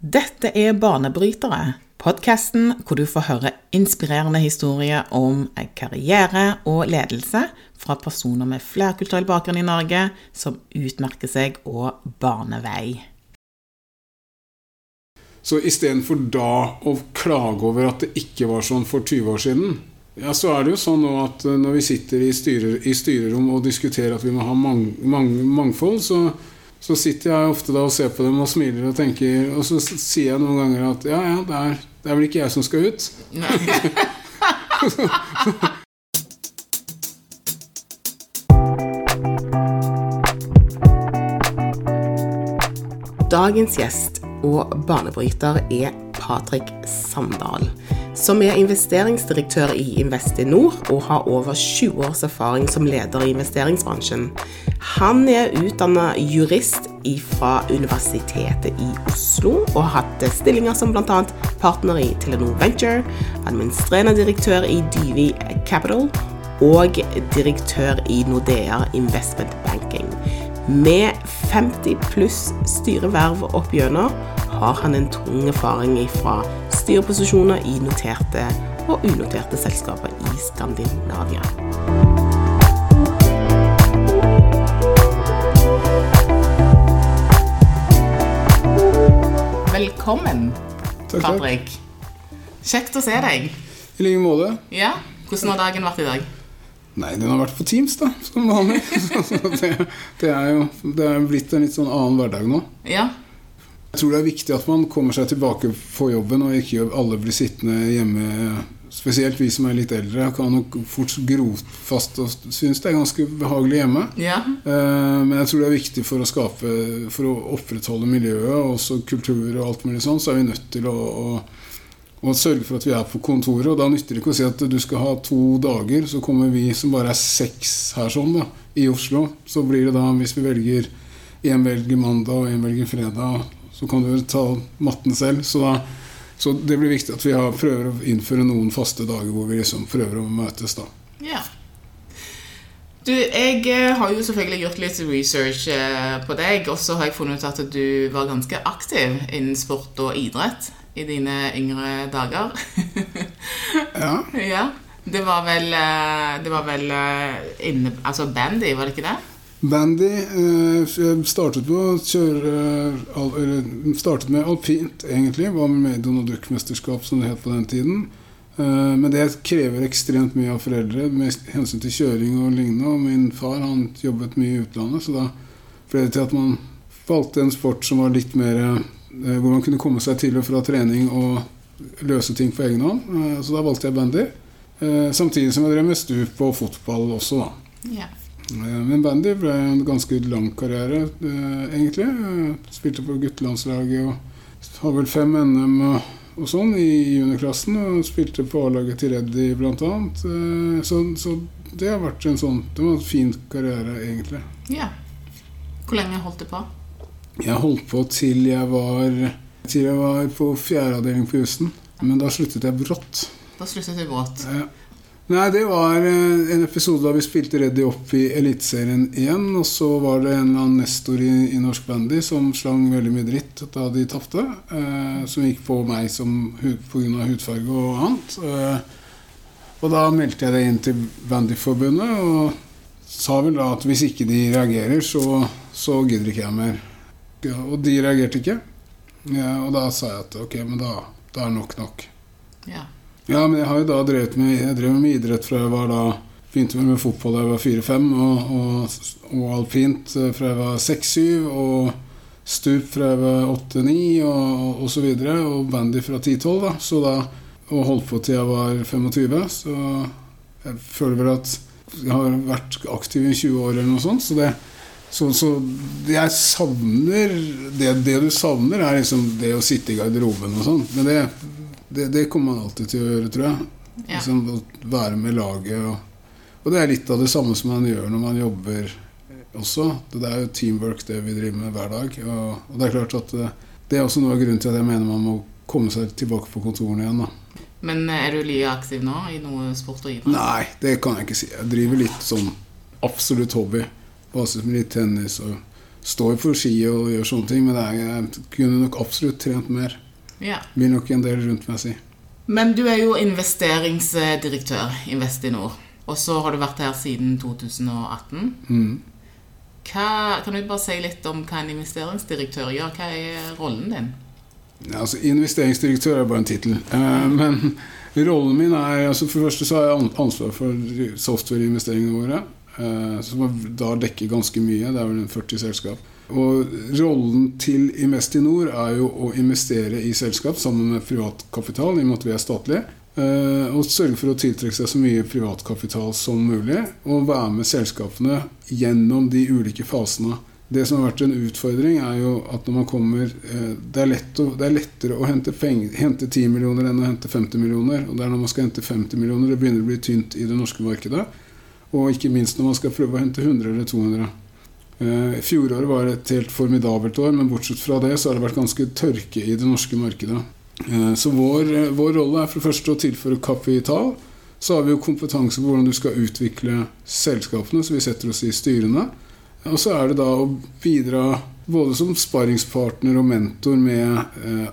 Dette er Banebrytere, podkasten hvor du får høre inspirerende historier om karriere og ledelse fra personer med flerkulturell bakgrunn i Norge som utmerker seg og baner vei. Så istedenfor da å klage over at det ikke var sånn for 20 år siden, ja, så er det jo sånn nå at når vi sitter i, styrer, i styrerom og diskuterer at vi må ha mang, mang, mangfold, så så sitter jeg ofte da og ser på dem og smiler og tenker Og så sier jeg noen ganger at ja, ja, det er, det er vel ikke jeg som skal ut. Dagens gjest og banebryter er Patrick Sandal som er investeringsdirektør i Investinor og har over 20 års erfaring som leder i investeringsbransjen. Han er utdanna jurist fra Universitetet i Oslo og har hatt stillinger som bl.a. partner i Telenor Venture, administrerende direktør i Divi Capital og direktør i Nordea Investment Banking. Med 50 pluss styreverv opp gjennom har han en tung erfaring fra styreposisjoner i noterte og unoterte selskaper i Skandinavia. Velkommen, Takk, Patrick. Kjekt å se deg. I like måte. Ja, Hvordan har dagen vært i dag? Nei, den har vært på Teams, da, som vanlig. det, det, er jo det er blitt en litt sånn annen hverdag nå. Ja, Jeg tror det er viktig at man kommer seg tilbake på jobben, og ikke alle blir sittende hjemme. Spesielt vi som er litt eldre, kan nok fort gro fast og synes det er ganske behagelig hjemme. ja, Eh, Men jeg tror det er viktig for å skape For å opprettholde miljøet også kultur og alt mulig sånn, så er vi nødt til å, å, å sørge for at vi er på kontoret. Og da nytter det ikke å si at du skal ha to dager, så kommer vi som bare er seks her sånn da, i Oslo. Så blir det da, hvis vi velger én velger mandag og én velger fredag, så kan du ta matten selv. Så, da, så det blir viktig at vi har, prøver å innføre noen faste dager hvor vi liksom prøver å møtes. da. ja. Du, jeg eh, har jo selvfølgelig gjort litt research eh, på deg, og så har jeg funnet ut at du var ganske aktiv innen sport og idrett i dine yngre dager. Ja, ja. Det var vel, eh, det var vel inne, altså bandy, var det ikke det? Bandy eh, Jeg startet kjøre al- Eller startet med alpint, egentlig. Var med i Donald Duck-mesterskap, som det het på den tiden. Eh, Men det krever ekstremt mye av foreldre med hensyn til kjøring og lignende. Og min far han jobbet mye i utlandet, så da ble det til at man valgte en sport som var litt mer eh, Hvor man kunne komme seg til og fra trening og løse ting på egen hånd. Eh, Så da valgte jeg bandy. Eh, Samtidig som jeg drev med stup og fotball også, da. Ja. Eh, Men bandy ble en ganske lang karriere, eh, egentlig. Jeg Spilte på guttelandslaget og har vel fem NM og, og sånn i juniorklassen. Og spilte på A-laget til Reddy. Eh, Så, så det har vært en sånn Det var en fin karriere, egentlig. ja. Hvor lenge holdt du på? Jeg holdt på til jeg var Til jeg var på fjerde avdeling på jussen. Men da sluttet jeg brått. Da sluttet du brått. Ja. Nei, det var eh, en episode da vi spilte Reddy opp i Eliteserien igjen. Og så var det en eller annen nestor i, i norsk bandy som slang veldig mye dritt da de tapte. Eh, som gikk på meg som pga. hudfarge og annet. Eh, og da meldte jeg det inn til Bandyforbundet og sa vel da at hvis ikke de reagerer, så, så gidder ikke jeg mer. Ja, og de reagerte ikke. Ja, og da sa jeg at ok, men da, da er nok nok. Ja. Ja, men jeg har jo da drevet med, jeg drev med idrett fra jeg var da Begynte med fotball da jeg var fire-fem, og, og, og alpint eh, fra jeg var seks-syv, og stup fra jeg var åtte-ni, og, og så og bandy fra ti-tolv. Så da, og holdt på til jeg var 25, så jeg føler vel at jeg har vært aktiv i 20 år eller noe sånt, så det så, så jeg savner det, det du savner, er liksom det å sitte i garderoben og sånn. Men det, det, det kommer man alltid til å gjøre, tror jeg. Ja. Liksom å være med laget. Og, og det er litt av det samme som man gjør når man jobber også. Det er jo teamwork det vi driver med hver dag. Og, og det er klart at det, det er også noe av grunnen til at jeg mener man må komme seg tilbake på kontorene igjen. da. Men eh, er du like aktiv nå i noe sport og idrett? Nei, det kan jeg ikke si. Jeg driver litt sånn absolutt hobby. Basis med litt tennis og står for ski og gjør sånne ting, men jeg kunne nok absolutt trent mer. Ja. Blir nok en del rundt meg, si. Men du er jo investeringsdirektør i Investinor. Og så har du vært her siden 2018. Mm. Hva, kan du bare si litt om hva en investeringsdirektør gjør? Hva er rollen din? Ja, altså, investeringsdirektør er bare en tittel. Eh, men rollen min er altså For det første så har jeg an- ansvar for softwareinvesteringene våre. Eh, som da dekker ganske mye. Det er vel en 40 selskap. Og rollen til Investinor er jo å investere i selskap sammen med privat kapital, i og med at vi er statlige. eh, Og sørge for å tiltrekke seg så mye privatkapital som mulig. Og være med selskapene gjennom de ulike fasene. Det som har vært en utfordring, er jo at når man kommer eh, Det er, lett å, det er lettere å hente, penger, hente 10 millioner enn å hente 50 millioner. Og det er når man skal hente 50 millioner det begynner å bli tynt i det norske markedet. Og ikke minst når man skal prøve å hente 100 eller 200. Eh, Fjoråret var et helt formidabelt år, men bortsett fra det så har det vært ganske tørke i det norske markedet. Eh, Så vår, eh, vår rolle er for det første å tilføre kapital. Så har vi jo kompetanse på hvordan du skal utvikle selskapene, så vi setter oss i styrene. Og så er det da å bidra både som sparringspartner og mentor med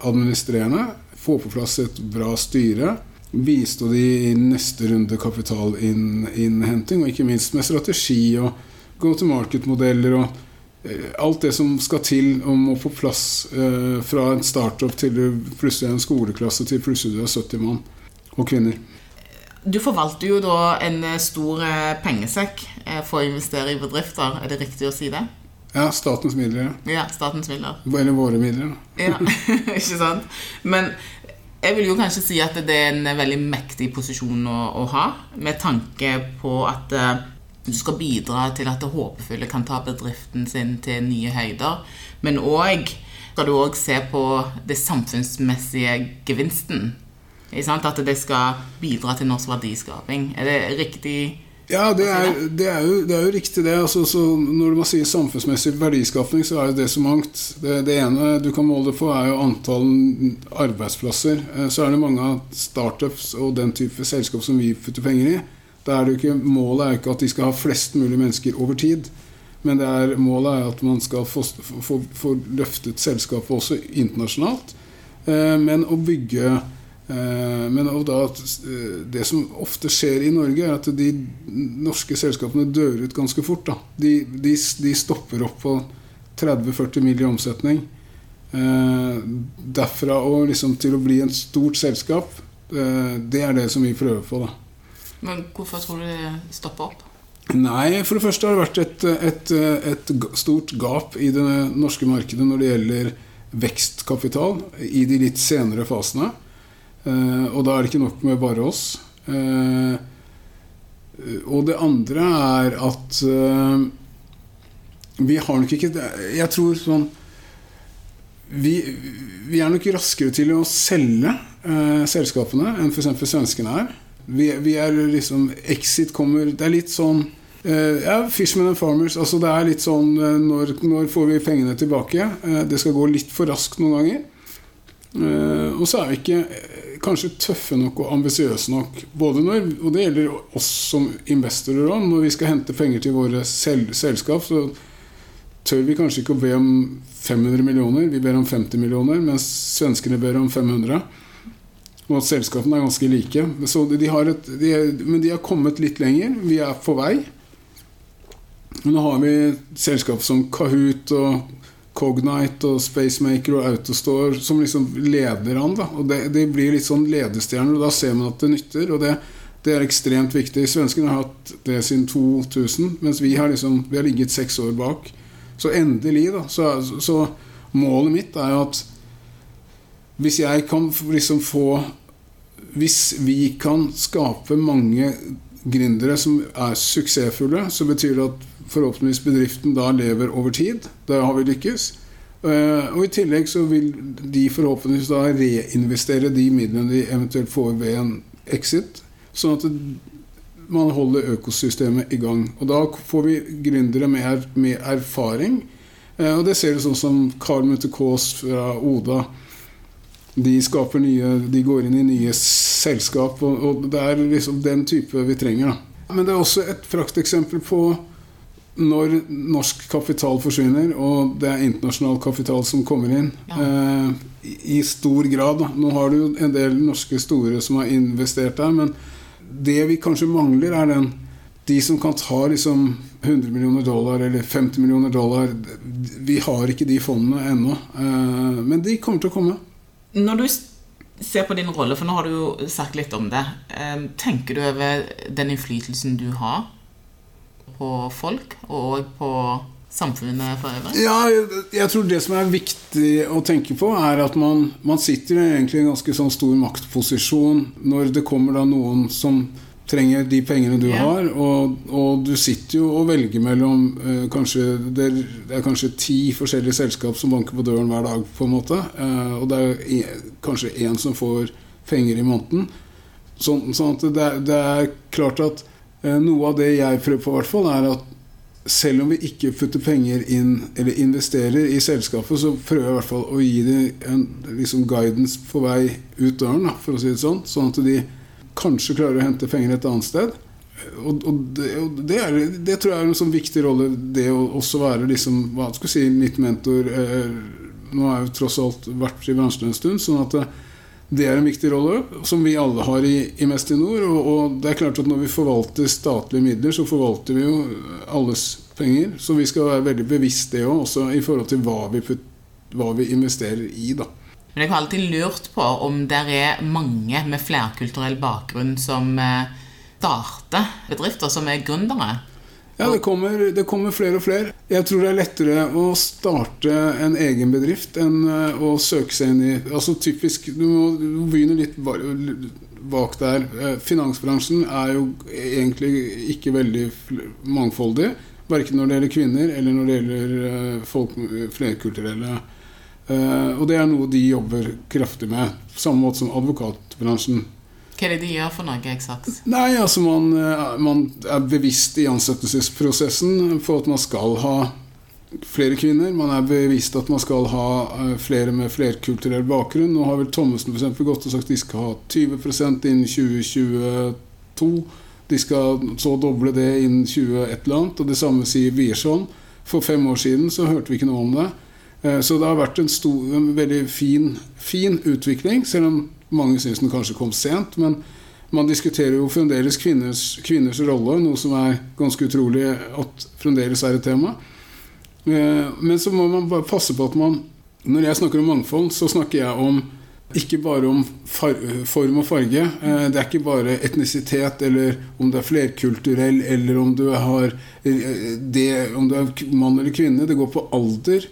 administrerende. Få på plass et bra styre. Bistå de i neste runde kapitalinnhenting, og ikke minst med strategi og go to market-modeller og eh, alt det som skal til om å få plass eh, fra en startup til du plutselig en skoleklasse til plutselig du er 70 mann og kvinner. Du forvalter jo da en eh, stor eh, pengesekk for å investere i bedrifter. Er det riktig å si det? Ja, statens midler. Ja, statens midler. Eller våre midler. Ja, ikke sant? Men jeg vil jo kanskje si at det er en veldig mektig posisjon å, å ha, med tanke på at du skal bidra til at det håpefulle kan ta bedriften sin til nye høyder. Men òg skal du òg se på det samfunnsmessige gevinsten. At det skal bidra til norsk verdiskaping. Er det riktig? Ja, det er, det er, jo, det er jo riktig det. Altså, så når man sier samfunnsmessig verdiskapning, så er det så mangt. Det, det ene du kan måle på, er jo antall arbeidsplasser. Eh, Så er det mange av startups og den type selskap som vi putter penger i. Er ikke, målet er ikke at de skal ha flest mulig mennesker over tid. Men er, målet er at man skal få, få, få løftet selskapet også internasjonalt. Eh, Men å bygge Eh, Men da, eh, det som ofte skjer i Norge, er at de norske selskapene dør ut ganske fort. De, de, de stopper opp på 30-40 mill. i omsetning. Derfra og liksom til å bli en stort selskap, det er det som vi prøver på. da. Men hvorfor tror du det stopper opp? Nei, for det første har det vært et, et, et stort gap i det norske markedet når det gjelder vekstkapital i de litt senere fasene. Eh, og da er det ikke nok med bare oss. Eh, og det andre er at eh, vi har nok ikke Jeg tror sånn vi, vi er nok raskere til å selge selskapene enn f.eks. svenskene er. Vi, vi er liksom Exit kommer Det er litt sånn Uh, Ja, Fishman and Farmers. Altså det er litt sånn uh, når, når får vi pengene tilbake? Uh, det skal gå litt for raskt noen ganger. Og så er vi ikke kanskje tøffe nok og ambisiøse nok. Både når, og det gjelder oss som investorer òg. Når vi skal hente penger til våre sel selskap, så tør vi kanskje ikke å be om 500 millioner. Vi ber om 50 millioner, mens svenskene ber om 500. Og at selskapene er ganske like. De et, de men de har kommet litt lenger. Vi er på vei. Nå har vi selskap som Kahoot og Cognite og Spacemaker og Autostore som liksom leder an. Da. Og det, de blir litt sånn ledestjerner, og da ser man at det nytter. Og det, det er ekstremt viktig. Svenskene har hatt det siden 2000, mens vi har, liksom, vi har ligget seks år bak. Så endelig, da. Så, så målet mitt er jo at hvis jeg kan liksom få Hvis vi kan skape mange gründere som er suksessfulle, så betyr det at forhåpentligvis bedriften da lever over tid. Da har vi lykkes. Eh, Og i tillegg så vil de forhåpentligvis da reinvestere de midlene de eventuelt får ved en exit, sånn at man holder økosystemet i gang. Og da får vi gründere med, er- erfaring. Eh, Og det ser du sånn som Carl Mutte Kaas fra Oda. De skaper nye De går inn i nye selskap, og, og det er liksom den type vi trenger. Da. Men det er også et prakteksempel på når norsk kapital forsvinner, og det er internasjonal kapital som kommer inn Ja. eh, i- stor grad da. Nå har du jo en del norske store som har investert der, men det vi kanskje mangler, er den De som kan ta liksom 100 millioner dollar eller 50 millioner dollar Vi har ikke de fondene ennå. Eh, men de kommer til å komme. Når du ser på din rolle, for nå har du jo sagt litt om det, eh, tenker du over den innflytelsen du har på folk, og på samfunnet for øvrig? Ja, jeg, tror det som er viktig å tenke på, er at man, man sitter i en ganske sånn stor maktposisjon når det kommer da noen som trenger de pengene du yeah. har, og, og du sitter jo og velger mellom eh, kanskje det, er- kanskje ti forskjellige selskap som banker på døren hver dag, på en måte, eh, og det er kanskje én som får penger i måneden. Sånn, sånn at det, det er klart at eh, noe av det jeg prøver på, i hvert fall, er at selv om vi ikke putter penger inn eller investerer i selskapet, så prøver jeg i hvert fall å gi dem en liksom guidance på vei ut døren, da, for å si det sånn. Sånn at de kanskje klarer å hente penger et annet sted. Og, og, det, og det, er, det tror jeg er en sånn viktig rolle, det å også være liksom, hva skal jeg si, litt mentor. Eh, nå har jeg jo tross alt vært i bransjen en stund, sånn at det, det er en viktig rolle, som vi alle har i, i Mestinor. Og, og det er klart at når vi forvalter statlige midler, så forvalter vi jo alles penger. Så vi skal være veldig bevisst det òg, også i forhold til hva vi, putt, hva vi investerer i, da. Men jeg har alltid lurt på om det er mange med flerkulturell bakgrunn som eh, starter bedrifter, som er gründere. Ja, det kommer, det kommer flere og flere. Jeg tror det er lettere å starte en egen bedrift enn eh, å søke seg inn i Altså typisk Du må, begynne litt bak der. Eh, Finansbransjen er jo egentlig ikke veldig mangfoldig. Verken når det gjelder kvinner eller når det gjelder folk flerkulturelle. Eh, Og det er noe de jobber kraftig med. På samme måte som advokatbransjen. Hva er det de gjør for noe eksakt? Nei, altså man, eh, man er bevisst i ansettelsesprosessen på at man skal ha flere kvinner. Man er bevisst at man skal ha eh, flere med flerkulturell bakgrunn. Nå har vel Thommessen for eksempel gått og sagt de skal ha 20% innen 2022. De skal så doble det innen 20 et eller annet. Og det samme sier Wiersholm. For fem år siden så hørte vi ikke noe om det. Eh, Så det har vært en, stor, en veldig fin, fin utvikling, selv om mange syns den kanskje kom sent. Men man diskuterer jo fremdeles kvinners, kvinners rolle, noe som er ganske utrolig at fremdeles er et tema. Eh, Men så må man bare passe på at man Når jeg snakker om mangfold, så snakker jeg om ikke bare om far, form og farge. Eh, Det er ikke bare etnisitet, eller om du er flerkulturell, eller om du, har det, om du er mann eller kvinne. Det går på alder.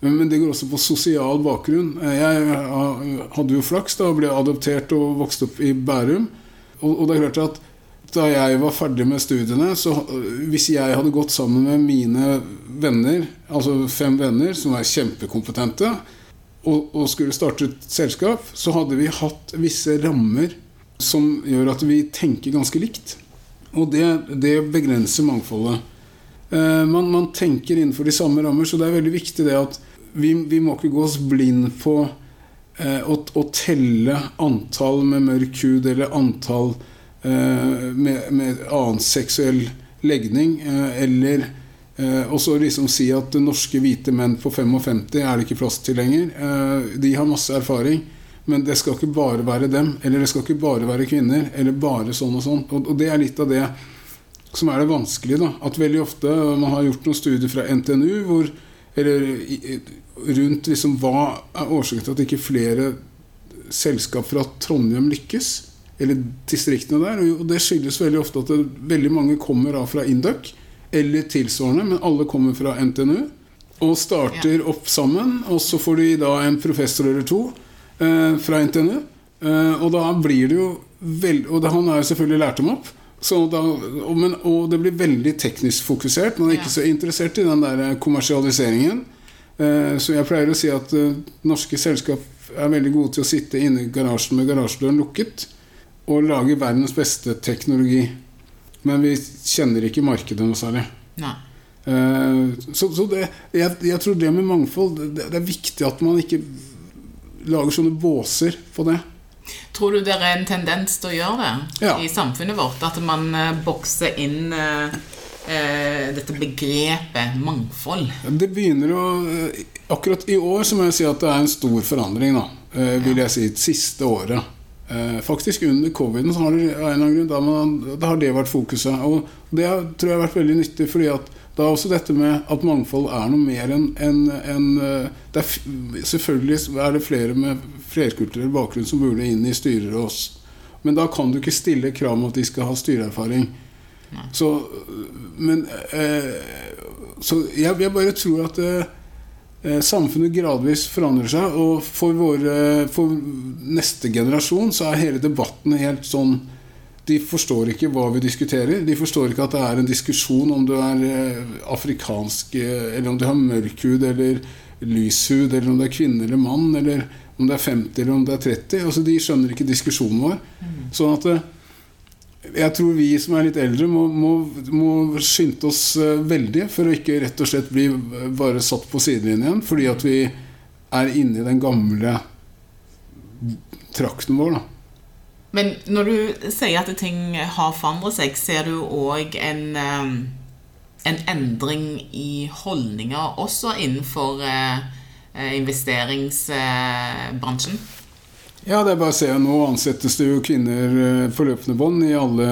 Eh, Men det går også på sosial bakgrunn. Eh, Jeg eh, hadde jo flaks da ble adoptert og vokste opp i Bærum. Og, det er klart at da jeg var ferdig med studiene, så hvis jeg hadde gått sammen med mine venner, altså fem venner som er kjempekompetente, og, og skulle starte et selskap, så hadde vi hatt visse rammer som gjør at vi tenker ganske likt. Og det, det begrenser mangfoldet. Eh, man, man tenker innenfor de samme rammer, så det er veldig viktig det at vi, vi må ikke gå oss blind på eh, å, å telle antall med mørk hud eller antall eh, med, med annen seksuell legning, eh, eller eh, og så liksom si at norske hvite menn på 55 er det ikke plass til lenger. Eh, de har masse erfaring, men det skal ikke bare være dem. Eller det skal ikke bare være kvinner, eller bare sånn og sånn. Og, og det er litt av det som er det vanskelige. da, At veldig ofte Man har gjort noen studier fra NTNU hvor, eller rundt liksom hva er årsaken til at ikke flere selskap fra Trondheim lykkes. Eller distriktene der. Og det skyldes veldig ofte at det, veldig mange kommer da fra Induc eller tilsvarende, men alle kommer fra NTNU. Og starter opp sammen, og så får de da en professor eller to eh, fra NTNU. Eh, og da blir det jo vel, Og det, han er jo selvfølgelig lært dem opp. Så da, og, men, og det blir veldig teknisk fokusert. Man er ikke så interessert i den der kommersialiseringen. Eh, så jeg pleier å si at eh, norske selskap er veldig gode til å sitte inne i garasjen med garasjedøren lukket og lage verdens beste teknologi. Men vi kjenner ikke markedet noe særlig. Nei. Eh, Så, så det, jeg, jeg tror det med mangfold det, det er viktig at man ikke lager sånne båser på det. Tror du det er en tendens til å gjøre det Ja. i samfunnet vårt? At man eh, bokser inn eh, eh, dette begrepet mangfold? Det begynner å Akkurat i år så må jeg si at det er en stor forandring, da. Vil jeg si. Det siste året. Eh, faktisk under coviden så har det, av en eller annen grunn, da, man, da har det vært fokuset. Og det har, tror jeg har vært veldig nyttig, fordi at da er også dette med at mangfold er noe mer enn en, en, eh, Selvfølgelig er det flere med flerkulturell bakgrunn som burde inn i styrer og oss. Men da kan du ikke stille krav om at de skal ha styreerfaring. Så, men, eh, så jeg, jeg, bare tror at eh, samfunnet gradvis forandrer seg. Og for, våre, for neste generasjon så er hele debatten helt sånn de forstår ikke hva vi diskuterer. De forstår ikke at det er en diskusjon om du er eh, afrikansk, eh, eller om du har mørk hud eller lys hud, eller om du er kvinne eller mann, eller om det er 50 eller om det er 30. Altså, de skjønner ikke diskusjonen vår. Mm. Sånn at eh, jeg tror vi som er litt eldre, må, må, må skynde oss veldig for å ikke rett og slett bli bare satt på sidelinjen fordi at vi er inne i den gamle trakten vår. da men når du sier at ting har forandret seg, ser du òg en, um, en, endring i holdninger også innenfor eh, eh, investeringsbransjen? Ja, det er bare å se. Nå ansettes det jo kvinner på løpende bånd i alle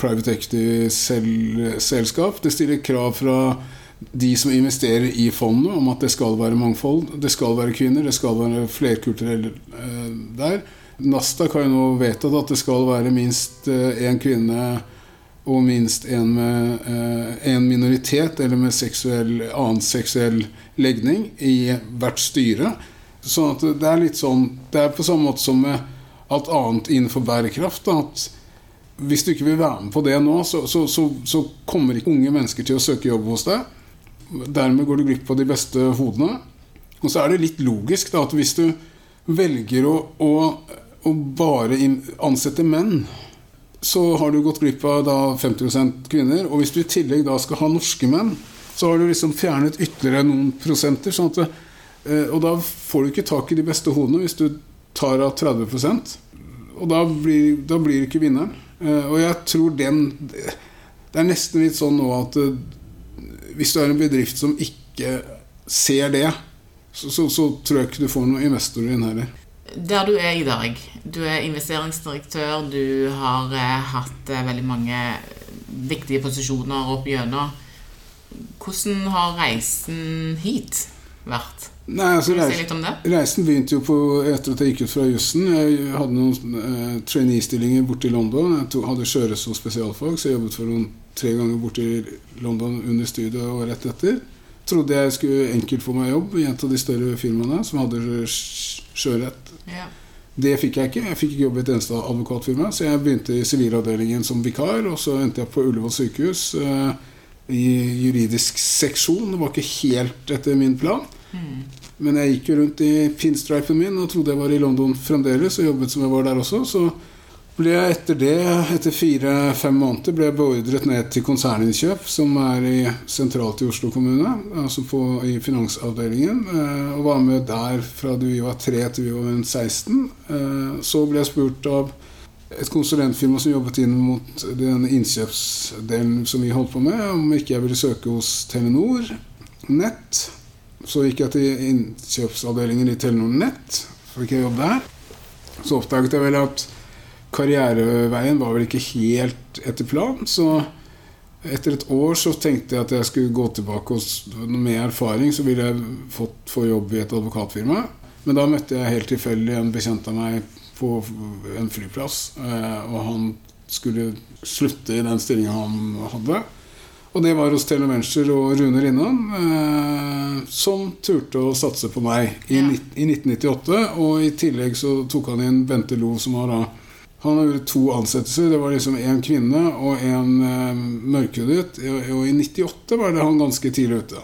private equity-selskap. Det stiller krav fra de som investerer i fondet om at det skal være mangfold. Det skal være kvinner, det skal være flerkulturelle der. Nasdaq har jo nå vedtatt at det skal være minst én eh, kvinne og minst en med eh, en minoritet eller med seksuell, annen seksuell legning i hvert styre. Sånn at det er litt sånn Det er på samme måte som med alt annet innenfor bærekraft. at hvis du ikke vil være med på det nå, så, så, så, så, kommer ikke unge mennesker til å søke jobb hos deg. Dermed går du glipp av de beste hodene. Og så er det litt logisk da, at hvis du velger å, å å bare ansette menn, så har du gått glipp av da 50% kvinner. Og hvis du i tillegg da skal ha norske menn, så har du liksom fjernet ytterligere noen prosenter. Sånn at, eh, og da får du ikke tak i de beste hodene hvis du tar av 30% Og da blir, da blir du ikke vinneren. Eh, og jeg tror den Det er nesten litt sånn nå at eh, hvis du er en bedrift som ikke ser det, så, så, så tror jeg ikke du får noen investorer inn heller. Der du er i dag, du er investeringsdirektør, du har eh, hatt eh, veldig mange viktige posisjoner opp gjennom. Hvordan har reisen hit vært? Nei, altså, det? Reisen begynte jo på, etter at jeg gikk ut fra jussen. Jeg hadde noen eh, trainee-stillinger borte i London. Jeg to, hadde kjøret som spesialfag, så jeg jobbet for noen tre ganger borte i London under studiet og rett etter. Trodde jeg skulle enkelt få meg jobb i et av de større firmaene som hadde sjørett. Ja. Det fikk jeg ikke. Jeg fikk ikke jobb i et eneste advokatfirma. Så jeg begynte i sivilavdelingen som vikar, og så endte jeg på Ullevål sykehus uh, i juridisk seksjon. Det var ikke helt etter min plan. Men jeg gikk jo rundt i pinstripen min og trodde jeg var i London fremdeles, og jobbet som jeg var der også. Så ble jeg etter det, etter fire-fem måneder, ble jeg beordret ned til konserninnkjøp, som er i, sentralt i Oslo kommune, altså på, i finansavdelingen. Eh, og var med der fra vi var tre til vi var 16. Eh, så ble jeg spurt av et konsulentfirma som jobbet inn mot den innkjøpsdelen som vi holdt på med, om ikke jeg ville søke hos Telenor Nett. Så gikk jeg til innkjøpsavdelingen i Telenor Nett, fikk jeg jobb der. Så oppdaget jeg vel at karriereveien var vel ikke helt etter planen. Så etter et år så tenkte jeg at jeg skulle gå tilbake og med erfaring så ville jeg fått få jobb i et advokatfirma. Men da møtte jeg helt tilfeldig en bekjent av meg på en flyplass. Eh, og han skulle slutte i den stillinga han hadde. Og det var hos Televenture og Rune Rinnan, eh, som turte å satse på meg i, ja. i 1998. Og i tillegg så tok han inn Bente Lo, som var da han har gjort to ansettelser. Det var liksom én kvinne og en eh, mørkhudet. Og i 98 var det han ganske tidlig ute.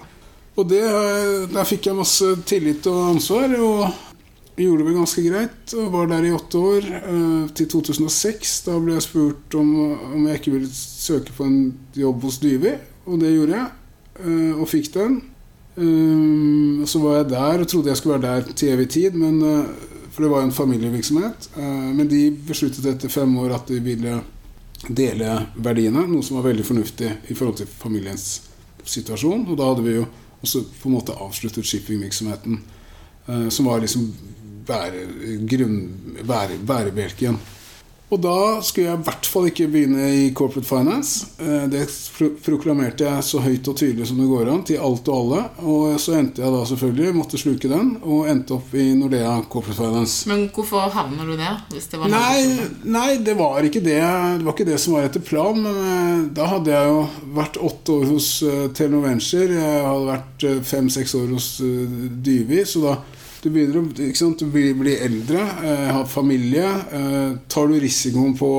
Og det, eh, der fikk jeg masse tillit og ansvar. Og gjorde det ganske greit. Og var der i åtte år. Eh, til 2006. Da ble jeg spurt om, om jeg ikke ville søke på en jobb hos Dyvi. Og det gjorde jeg. Eh, og fikk den. Eh, så var jeg der og trodde jeg skulle være der til evig tid. Men for det var jo en familievirksomhet. Men de besluttet etter fem år at de ville dele verdiene, noe som var veldig fornuftig i forhold til familiens situasjon. Og da hadde vi jo også på en måte avsluttet shippingvirksomheten, som var liksom bære, bære, bærebjelken. Og da skulle jeg i hvert fall ikke begynne i corporate finance. Eh, det proklamerte jeg så høyt og tydelig som det går an, til alt og alle. Og så endte jeg da selvfølgelig, måtte sluke den, og endte opp i Nordea corporate finance. Men hvorfor havner du der? Det var nei, nei, det var ikke det. Det var ikke det som var etter planen. Men eh, da hadde jeg jo vært åtte år hos uh, Telenor Venture. Jeg hadde vært fem-seks år hos Dyvi. Så da du begynner å du blir, blir, eldre, eh, har familie. Eh, tar du risikoen på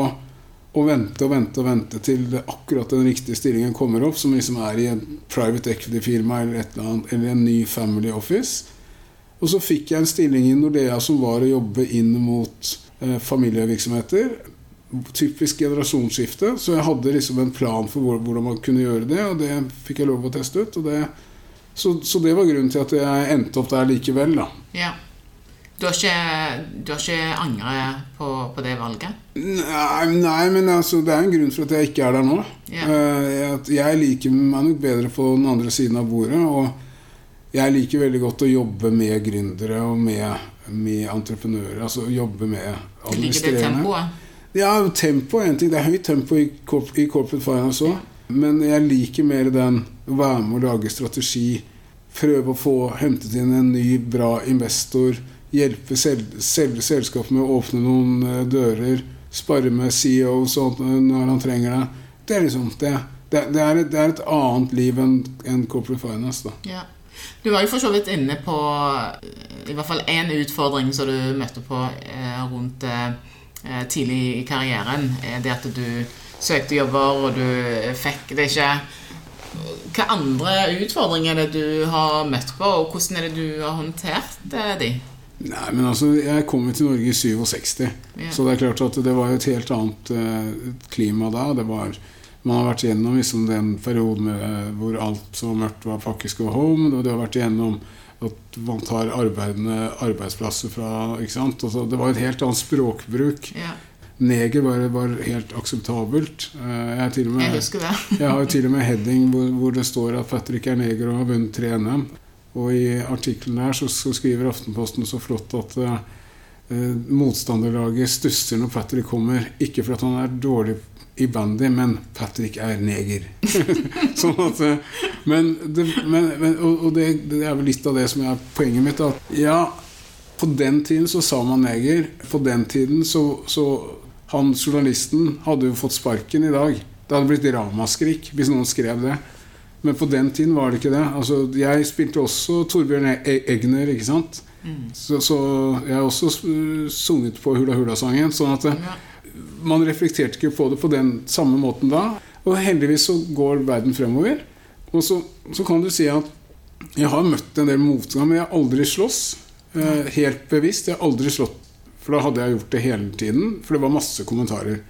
å vente og vente og vente til akkurat den riktige stillingen kommer opp, som liksom er i en private equity-firma eller, eller, annet, eller en ny family office. Og så fikk jeg en stilling i Nordea som var å jobbe inn mot eh, familievirksomheter. Typisk generasjonsskifte. Så jeg hadde liksom en plan for hvordan man kunne gjøre det, og det fikk jeg lov å teste ut. og det så, så, det var grunnen til at jeg endte opp der likevel, da. Ja. Du har ikke, du har ikke angret på, på, det valget? Nei, nei, men altså, det er en grunn for at jeg ikke er der nå. Ja. Uh, jeg liker meg nok bedre på den andre siden av bordet. Og jeg liker veldig godt å jobbe med gründere og med, med entreprenører. Altså jobbe med administrerende. Liker det tempoet? Ja, tempo er en ting. Det er høyt tempo i, i corporate finance òg. Men jeg liker mer den å være med å lage strategi. Prøve å få hentet inn en ny, bra investor. Hjelpe selve selv, selskapet med å åpne noen uh, dører. Spare med CEO sånn, når han trenger det. Det er liksom det. Det, det, er, et, det er, et, annet liv enn en corporate finance. da. Ja. Du var jo for så vidt inne på eh, i hvert fall én utfordring som du møtte på eh, rundt eh, tidlig i karrieren. Det at du søkte jobber, og du fikk det ikke Hva andre utfordringer er det du har møtt på, og hvordan er det du har håndtert de? Nei, men altså, Jeg kom jo til Norge i 67, ja. så det er klart at det var et helt annet uh, klima da. Det var, man har vært gjennom liksom, den perioden hvor alt så mørkt, var faktisk go home. Og det har vært gjennom at man tar arbeidende arbeidsplasser fra ikke sant? Altså, Det var et helt annet språkbruk. Ja neger var, var helt akseptabelt. Eh, jeg, med, jeg husker det. jeg har til og med heading hvor, hvor, det står at Patrick er neger og har vunnet tre NM. Og i artikkelen der så, så, skriver Aftenposten så flott at uh, motstanderlaget stusser når Patrick kommer. Ikke fordi han er dårlig i bandy, men Patrick er neger. sånn at, men, det, men, men og, og det, det, er vel litt av det som er poenget mitt. At ja, på den tiden så sa man neger. På den tiden så, så han journalisten hadde jo fått sparken i dag. Det hadde blitt ramaskrik hvis noen skrev det. Men på den tiden var det ikke det. Altså, jeg spilte også Torbjørn e- e- Egner, ikke sant? Mm. Så, så, jeg har også sunget på Hula Hula-sangen. Sånn at det, man reflekterte ikke på det på den samme måten da. Og heldigvis så går verden fremover. Og så, så kan du si at jeg har møtt en del motgang, men jeg har aldri slåss. Eh, helt bevisst. Jeg har aldri slått for da hadde jeg gjort det hele tiden, for det var masse kommentarer.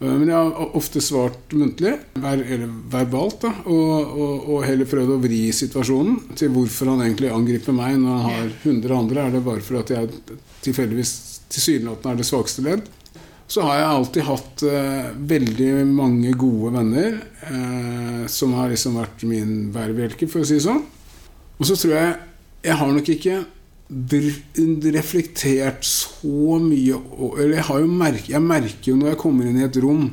Eh, men jeg har ofte svart muntlig, eller verbalt, da, og, og, og, heller prøvd å vri situasjonen til hvorfor han egentlig angriper meg når han har 100 andre. Er det bare fordi jeg tilfeldigvis tilsynelatende er det svakeste ledd? Så har jeg alltid hatt eh, veldig mange gode venner eh, som har liksom vært min bærebjelke, for å si det sånn. Og så tror jeg Jeg har nok ikke reflektert så mye Eller jeg, har jo merke, jeg merker jo når jeg kommer inn i et rom,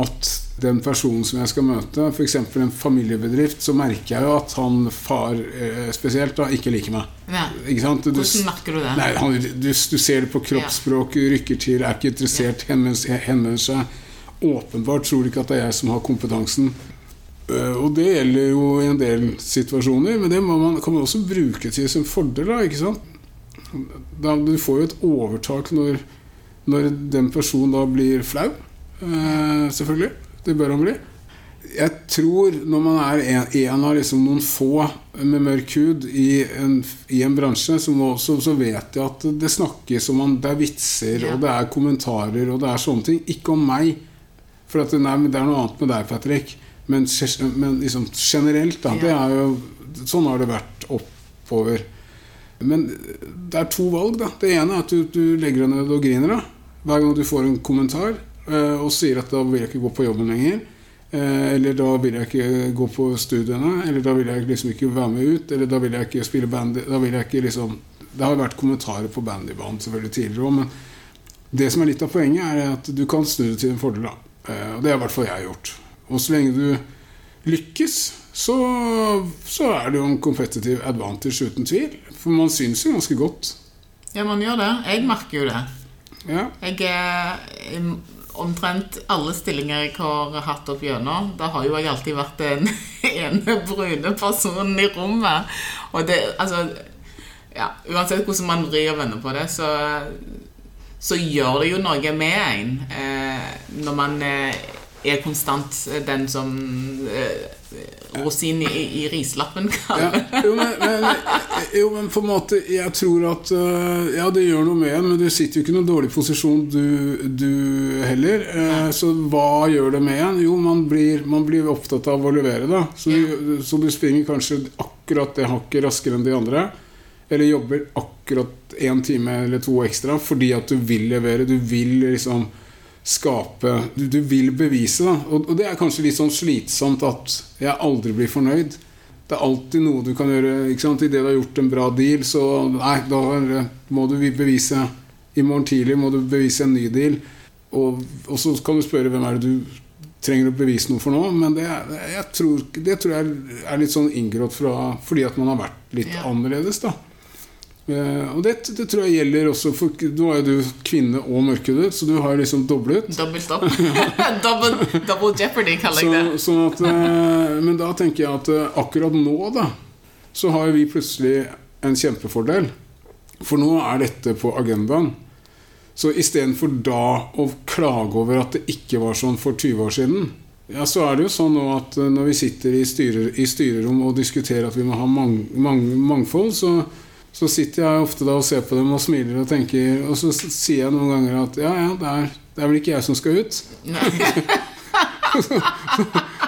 at den personen som jeg skal møte, f.eks. en familiebedrift, så merker jeg jo at han far eh, spesielt da, ikke liker meg. Ja. Ikke du, Hvordan merker du det? Nei, han, du, du, ser det på kroppsspråk, rykker til, er ikke interessert, henvender seg. Åpenbart tror du ikke at det er jeg som har kompetansen. Eh, og det gjelder jo i en del situasjoner, men det man, kan man også bruke til sin fordel. Da, ikke sant? Da, du får jo et overtak når, når den personen da blir flau. Eh, selvfølgelig. Det bør han bli. Jeg tror når man er en, en av liksom noen få med mørk hud i en, i en bransje, så, må, så, så, vet jeg at det snakkes om man, Det er vitser, ja. og det er kommentarer, og det er sånne ting. Ikke om meg. For at, nei, det er noe annet med deg, Patrick. Men, men liksom generelt, da. Det er jo, sånn har det vært oppover. Men det er to valg. da Det ene er at du, du legger deg ned og griner da hver gang du får en kommentar. eh, og sier at da vil jeg ikke gå på jobben lenger. Eh, eller da vil jeg ikke gå på studiene. Eller da vil jeg liksom ikke være med ut. Eller da vil jeg ikke spille bandy. Da vil jeg ikke liksom Det har vært kommentarer på bandybanen selvfølgelig tidligere òg, men det som er litt av poenget, er at du kan snu det til en fordel. da. Eh, og det har i hvert fall jeg gjort. Og så lenge du lykkes, så, så er det jo en competitive advantage uten tvil. For man syns jo ganske godt. Ja, man gjør det. Jeg merker jo det. Ja. Jeg er omtrent alle stillinger jeg har hatt opp gjennom. Da har jo jeg alltid vært den ene brune personen i rommet. Og det, altså ja, Uansett hvordan man vrir og vender på det, så, så gjør det jo noe med en eh, når man eh, er konstant den som eh, rosin i, i rislappen, Ja, kaller det. jo, men, men, jo, men på en måte Jeg tror at øh, Ja, det gjør noe med en, men du sitter jo ikke i noen dårlig posisjon, du, du heller. Eh, så hva gjør det med en? Jo, man blir, man blir opptatt av å levere, da. Så, du, så du springer kanskje akkurat det hakket raskere enn de andre. Eller jobber akkurat én time eller to ekstra fordi at du vil levere. Du vil liksom skape Du, du vil bevise, da. Og, og det er kanskje litt sånn slitsomt at jeg aldri blir fornøyd. Det er alltid noe du kan gjøre. ikke sant? Idet du har gjort en bra deal, så nei, da må du bevise I morgen tidlig må du bevise en ny deal. Og, og så kan du spørre hvem er det du trenger å bevise noe for nå. Men det, jeg tror, det tror jeg er litt sånn inngrått fordi at man har vært litt Ja. annerledes, da. Eh, og det, det tror jeg gjelder også for Nå er jo du kvinne og mørkhudet, så du har liksom doblet. Dobbelt opp. double, double jeopardy, kaller jeg det. sånn at, eh, men da tenker jeg at eh, akkurat nå, da, så har vi plutselig en kjempefordel. For nå er dette på agendaen. Så istedenfor da å klage over at det ikke var sånn for 20 år siden, ja, så er det jo sånn nå at når vi sitter i, styrer, i styrerom og diskuterer at vi må ha mang, mang, mangfold, så, så sitter jeg ofte da og ser på dem og smiler og tenker Og så sier jeg noen ganger at ja, ja, det er, det er vel ikke jeg som skal ut.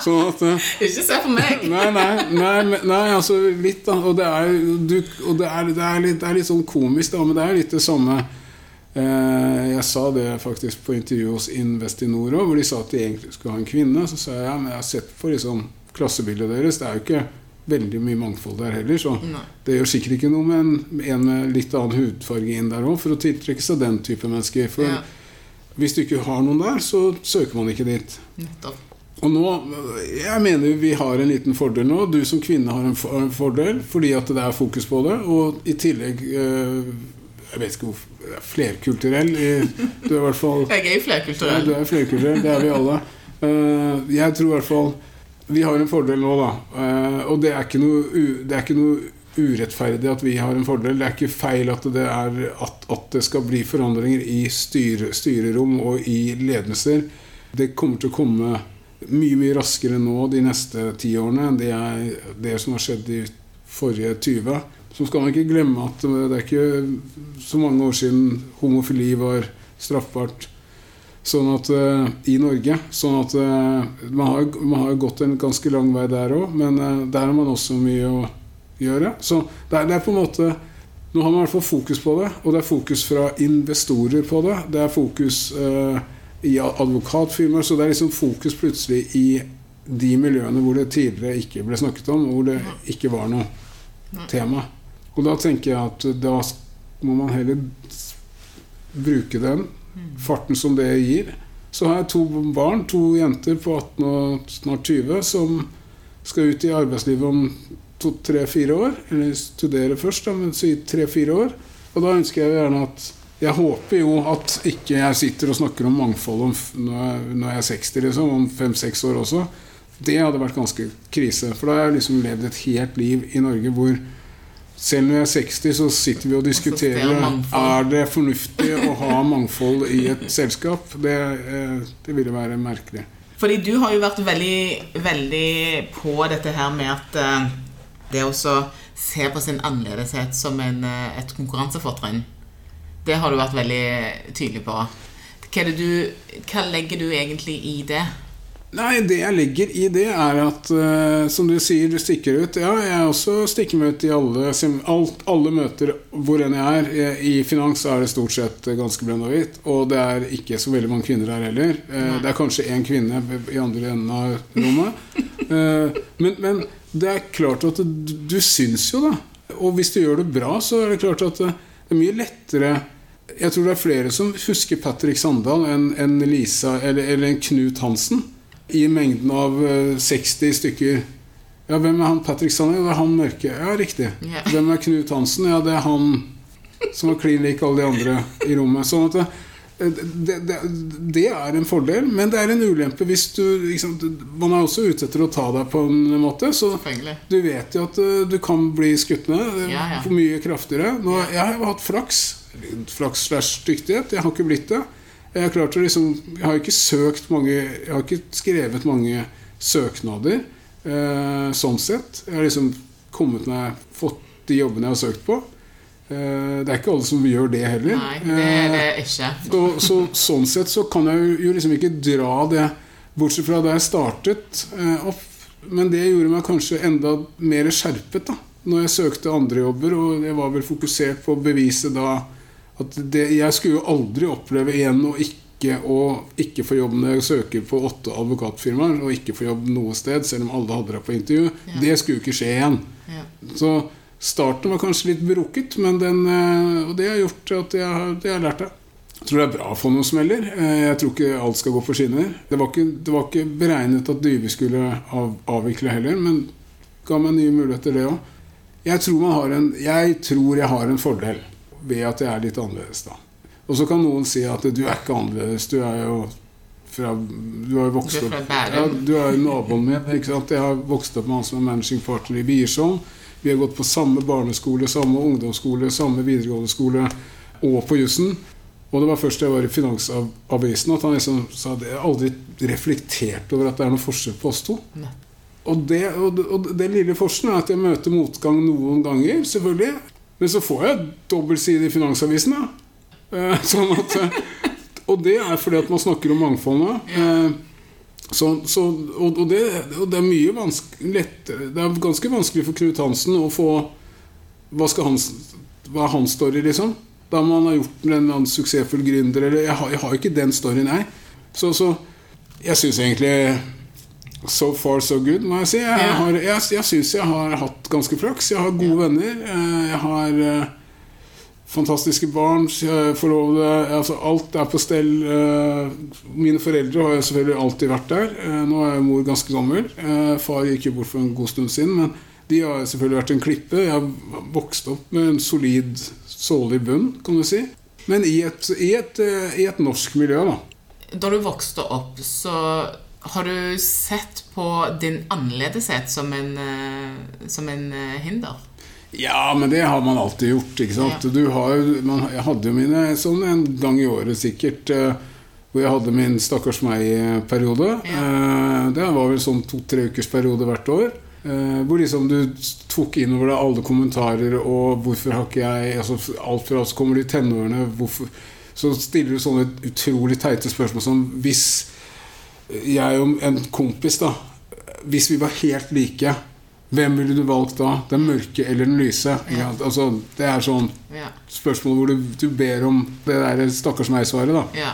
Sånn at eh, ikke se på meg. Nei, nei, nei, nei, altså litt, da. Og det er, du, og det er, det er, litt, det er litt sånn komisk, da, men det er litt det samme. Eh, jeg sa det faktisk på intervjuet hos Investinor òg, hvor de sa at de egentlig skulle ha en kvinne. Så sa jeg ja, men jeg har sett på liksom klassebildet deres. Det er jo ikke veldig mye mangfold der heller. Så Nei. det gjør sikkert ikke noe med en, en med litt annen hudfarge inn der òg, for å tiltrekke seg den type mennesker. For Ja, hvis du ikke har noen der, så søker man ikke dit. nettopp. Og nå, Jeg mener vi har en liten fordel nå. Du som kvinne har en for- en fordel fordi at det er fokus på det. Og i tillegg eh, Jeg vet ikke hvorfor Flerkulturell. i- Du er i hvert fall Jeg er flerkulturell. ja, du er flerkulturell. Det er vi alle. Uh, jeg tror i hvert fall vi har en fordel nå, da. Eh, og det er, ikke noe, det er ikke noe urettferdig at vi har en fordel. Det er ikke feil at det, at, at det skal bli forandringer i styr, styrerom og i ledelser. Det kommer til å komme mye mye raskere nå de neste ti årene enn det, er, det som har skjedd de forrige 20. Så skal man ikke glemme at det er ikke så mange år siden homofili var straffbart. Sånn at uh, I Norge. Sånn at uh, man, har, man har gått en ganske lang vei der òg, men uh, der har man også mye å gjøre. Så det er, det er på en måte Nå har man i hvert fall fokus på det, og det er fokus fra investorer på det. Det er fokus i advokatfirmaer, så det er liksom fokus plutselig i de miljøene hvor det tidligere ikke ble snakket om, og hvor det ikke var noe tema. Og da tenker jeg at da må man heller bruke den farten som det gir. Så har jeg to barn, to jenter på 18 og snart 20, som skal ut i arbeidslivet om to-tre-fire år. Eller studere først, da, men si tre-fire år. Og da ønsker jeg gjerne at Jeg håper jo at ikke jeg sitter og snakker om mangfold om, når, jeg, når jeg er 60, liksom, om fem-seks år også. Det hadde vært ganske krise. For da har jeg liksom levd et helt liv i Norge hvor selv når jeg er 60, så sitter vi og diskuterer. Er det fornuftig å ha mangfold i et selskap. Det, eh, det ville være merkelig. Fordi du har jo vært veldig, veldig på dette her med at eh, det å se på sin annerledeshet som en, eh, et konkurransefortrinn, det har du vært veldig tydelig på. Hva, det du, hva legger du egentlig i det? Nei, det jeg legger i det, er at uh, som du sier, du stikker ut. Ja, jeg også stikker meg ut i alle, alt, alle møter hvor enn jeg er. I finans er det stort sett ganske blønn og hvitt, og det er ikke så veldig mange kvinner her heller. Uh, det er kanskje én kvinne i andre enden av rommet. Uh, men, men, det er klart at du, du syns jo, da. Og hvis du gjør det bra, så er det klart at det er mye lettere Jeg tror det er flere som husker Patrick Sandal enn en Lisa eller, eller en Knut Hansen i mengden av 60 eh, stykker. Ja, hvem er han Patrick Sanner? Det er han mørke. Ja, riktig. Yeah. Hvem er Knut Hansen? Ja, det er han som var klin lik alle de andre i rommet. Sånn at det, det, det, det, er en fordel, men det er en ulempe hvis du liksom, Man er også ute etter å ta deg på en måte, så du vet jo at eh, du kan bli skutt ned ja, ja. for mye kraftigere. Nå, jeg har hatt flaks. Flaks slash dyktighet. Jeg har ikke blitt det. Jeg har, klart å liksom, jeg har ikke søkt mange Jeg har ikke skrevet mange søknader eh, sånn sett. Jeg har liksom kommet meg fått de jobbene jeg har søkt på. Eh, det er ikke alle som gjør det heller. Nei, det er det eh, ikke. så, så, sånn sett så kan jeg jo liksom ikke dra det Bortsett fra da jeg startet eh, opp. Men det gjorde meg kanskje enda mer skjerpet da når jeg søkte andre jobber, og jeg var vel fokusert på å bevise da at det, jeg skulle jo aldri oppleve igjen å ikke, å ikke få jobb når jeg søker på åtte advokatfirmaer, og ikke få jobb noe sted, selv om alle hadde deg på intervju. Ja. Det skulle jo ikke skje igjen. Ja. Så starten var kanskje litt brukket, men den, eh, og det har gjort at jeg har, det har lært det. Jeg tror det er bra å få noen smeller. Eh, jeg tror ikke alt skal gå for skinner. Det var ikke, det var ikke beregnet at Dyve skulle av, avvikle heller, men ga meg nye muligheter, det òg. Jeg, jeg tror jeg har en fordel ved at jeg er litt annerledes, da. Og så kan noen si at du er ikke annerledes. Du er jo fra Du har jo vokst opp ja, Du er jo naboen min. ikke sant? Jeg har vokst opp med han som er managing partner i Biersholm. Vi har gått på samme barneskole, samme ungdomsskole, samme videregående skole og på jussen. Og det var først da jeg var i Finansavisen at han liksom sa at jeg aldri reflektert over at det er noen forskjell på oss to. Og det, og, det, og det, lille forskjellen er at jeg møter motgang noen ganger, selvfølgelig. Men så får jeg dobbeltside i Finansavisen. Da. Eh, sånn at, eh, og det er fordi at man snakker om mangfoldet. Eh, så, så, og, og, det, og, det, er mye vanskelig, Det er ganske vanskelig for Knut Hansen å få Hva, han, hva er hans story, liksom? Da man har gjort en eller annen suksessfull gründer Eller jeg har, jeg har ikke den storyen, jeg. Så, så jeg syns egentlig So far, so good, må jeg si. Jeg, har, jeg, jeg syns jeg har hatt ganske flaks. Jeg har gode venner. Eh, jeg har uh, fantastiske barn. Forlovede altså Alt er på stell. Uh, mine foreldre har jeg selvfølgelig alltid vært der. Nå er mor ganske gammel. far gikk jo bort for en god stund siden. Men de har selvfølgelig vært en klippe. Jeg har vokst opp med en solid, sålig bunn, kan du si. Men i et, i et, i et norsk miljø, da. Da du vokste opp, så har du sett på din annerledeshet som en, eh, som en eh, hinder? Ja, men det har man alltid gjort. ikke sant? Ja. Har, man, jeg hadde jo mine sånn en gang i året sikkert eh, hvor jeg hadde min stakkars meg-periode. Ja. Det var vel sånn to-tre ukers periode hvert år. Hvor liksom du tok inn over deg alle kommentarer og 'hvorfor har ikke jeg altså Alt fra så kommer de tenårene, hvorfor Så stiller du sånne utrolig teite spørsmål som hvis jeg og en kompis, da Hvis vi var helt like, hvem ville du valgt da? Den mørke eller den lyse? Ja. Altså, det er sånn spørsmål hvor du, du ber om det der stakkars meg-svaret. da ja.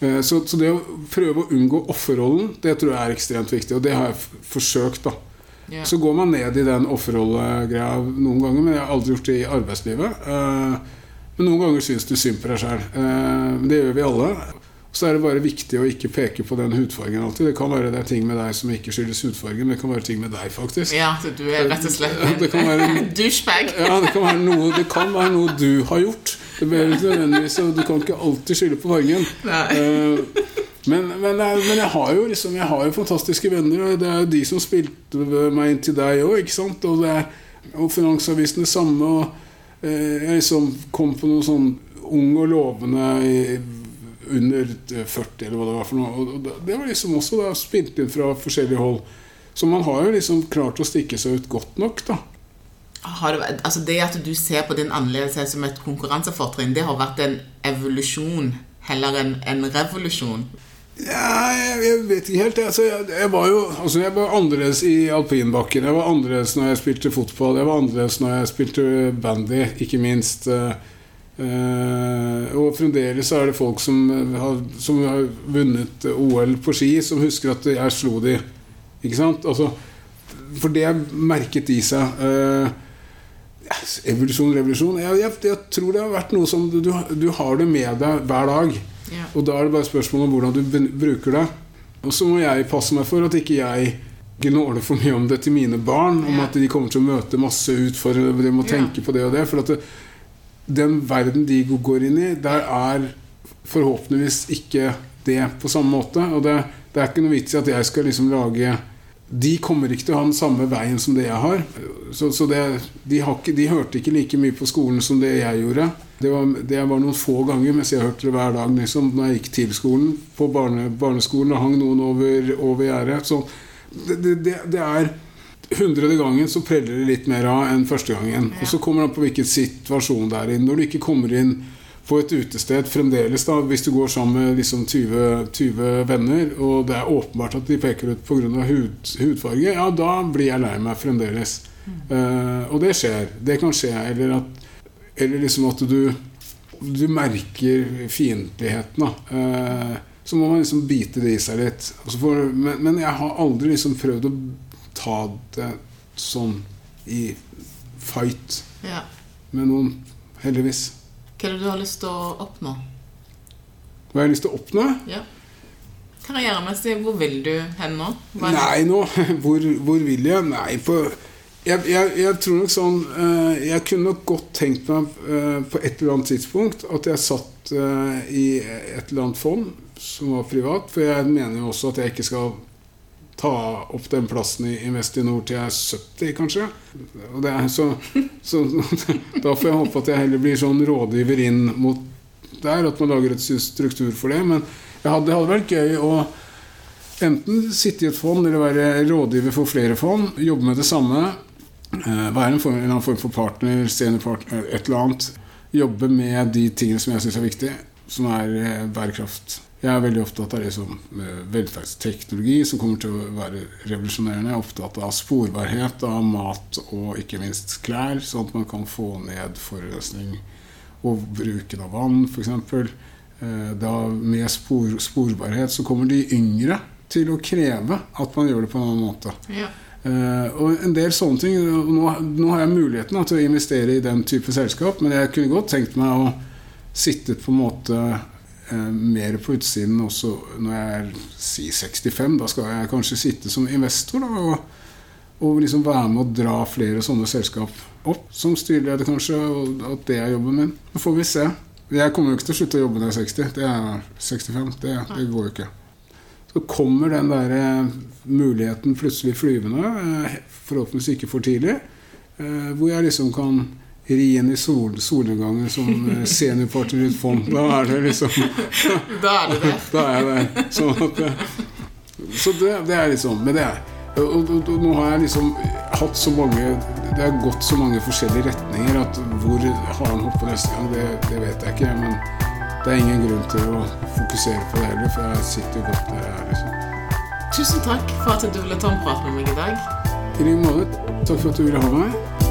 Eh, så, så, det å prøve å unngå offerrollen, det tror jeg er ekstremt viktig. Og det har jeg forsøkt. da ja. Så går man ned i den offerrollegreia noen ganger, men jeg har aldri gjort det i arbeidslivet. Eh, men noen ganger syns du synd på deg sjøl. Eh, det gjør vi alle. Så er det bare viktig å ikke peke på den hudfargen alltid. Det kan være det er ting med deg som ikke skyldes hudfargen, men det kan være ting med deg, faktisk. Ja, du er rett og slett en douchebag. ja, det kan, være noe, det kan være noe du har gjort. Det blir nødvendigvis, Du kan ikke alltid skylde på fargen. Uh, men, men, men, jeg har jo liksom Jeg har jo fantastiske venner, og det er jo de som spilte meg inn til deg òg? Og, det er, og Finansavisen det samme. Og uh, jeg liksom kom på noe sånn ung og lovende i under 40, eller hva det var for noe. Og det var liksom også da, spilt inn fra forskjellige hold. Så man har jo liksom klart å stikke seg ut godt nok, da. Du, altså det at du ser på din annerledeshet som et konkurransefortrinn, det har vært en evolusjon heller enn en revolusjon? Ja, jeg, jeg vet ikke helt. Altså, jeg, jeg, var jo altså, jeg var annerledes i alpinbakken. Jeg var annerledes når jeg spilte fotball. Jeg var annerledes når jeg spilte bandy, ikke minst. Uh, og fremdeles er det folk som har, som har, vunnet OL på ski, som husker at jeg slo de. Ikke sant? Altså, for det er merket i seg. Uh, evolusjon, revolusjon jeg, jeg, jeg, tror det har vært noe som du, du har det med deg hver dag. Ja. Og da er det bare spørsmål om hvordan du bruker det. Og så må jeg passe meg for at ikke jeg gnåler for mye om det til mine barn. Om at de kommer til å møte masse utfordringer, de må tenke ja. på det og det. For at det, den verden de går inn i, der er forhåpentligvis ikke det på samme måte. Og det, det er ikke noe vits i at jeg skal liksom lage de kommer ikke til å ha den samme veien som det jeg har. Så, så det, de, har ikke, de, hørte ikke like mye på skolen som det jeg gjorde. Det var, det var noen få ganger mens jeg hørte det hver dag liksom, når jeg gikk til skolen. På barne, barneskolen og hang noen over, over gjerdet. Så det, det, det er hundrede gangen så preller det litt mer av enn første gangen. Og så kommer det an på hvilken situasjon det er i. Når du ikke kommer inn på et utested fremdeles, da, hvis du går sammen med liksom 20, 20, venner, og det er åpenbart at de peker ut pga. Hud, hudfarge, ja, da blir jeg lei meg fremdeles. Mm. Uh, og det skjer. Det kan skje. Eller, at, eller liksom at du, du merker fiendtligheten. Uh, så må man liksom bite det i seg litt. For, men, men, jeg har aldri liksom prøvd å ta det sånn i fight ja. med noen, heldigvis. Hva er det du har lyst til å oppnå? Hva jeg har lyst til å oppnå? Ja. Karrieremessig, hvor vil du hen nå? Nei, nå hvor, hvor, vil jeg? Nei, på jeg, jeg, jeg, tror nok sånn uh, Jeg kunne nok godt tenkt meg uh, på et eller annet tidspunkt at jeg satt uh, i et eller annet fond som var privat. For jeg mener jo også at jeg ikke skal ta opp den plassen i Investinor til jeg er 70, kanskje. Er, så, så, da får jeg håpe at jeg heller blir sånn rådgiver inn mot der, at man lager et struktur for det. Men det hadde vært gøy å enten sitte i et fond eller være rådgiver for flere fond, jobbe med det samme. Eh, være en, form, en annen form for partner, seniorpartner, et eller annet. Jobbe med de tingene som jeg syns er viktige, som er eh, bærekraft jeg er veldig opptatt av liksom, velferdsteknologi, som kommer til å være revolusjonerende. Jeg er opptatt av sporbarhet av mat og ikke minst klær, sånn at man kan få ned forurensning og bruken av vann, f.eks. Eh, da med spor, sporbarhet så kommer de yngre til å kreve at man gjør det på en annen måte. Ja. Uh, og en del sånne ting Nå, nå har jeg muligheten da, til å investere i den type selskap, men jeg kunne godt tenkt meg å sitte på en måte Eh, mer på utsiden også når jeg er si 65. Da skal jeg kanskje sitte som investor da, og, og liksom være med å dra flere sånne selskap opp. Som styreleder, kanskje, og at det er jobben min. Så får vi se. Jeg kommer jo ikke til å slutte å jobbe når jeg er 60. Det er 65. Det, det går jo ikke. Så kommer den der eh, muligheten plutselig flyvende, eh, forhåpentligvis ikke for tidlig, hvor jeg liksom kan ri inn i sol, solnedgangen som eh, seniorpartner i et fond. Da er det liksom Da er det der. Da er jeg der. Sånn at, så det, det, er liksom Men det er og, og, og, nå har jeg liksom hatt så mange Det har gått så mange forskjellige retninger at hvor har han hoppet neste gang, det, det, vet jeg ikke. Men det er ingen grunn til å fokusere på det heller, for jeg sitter jo godt der jeg er. liksom Tusen takk for at du ville ta en prat med meg i dag. I like måte. Takk for at du ville ha meg.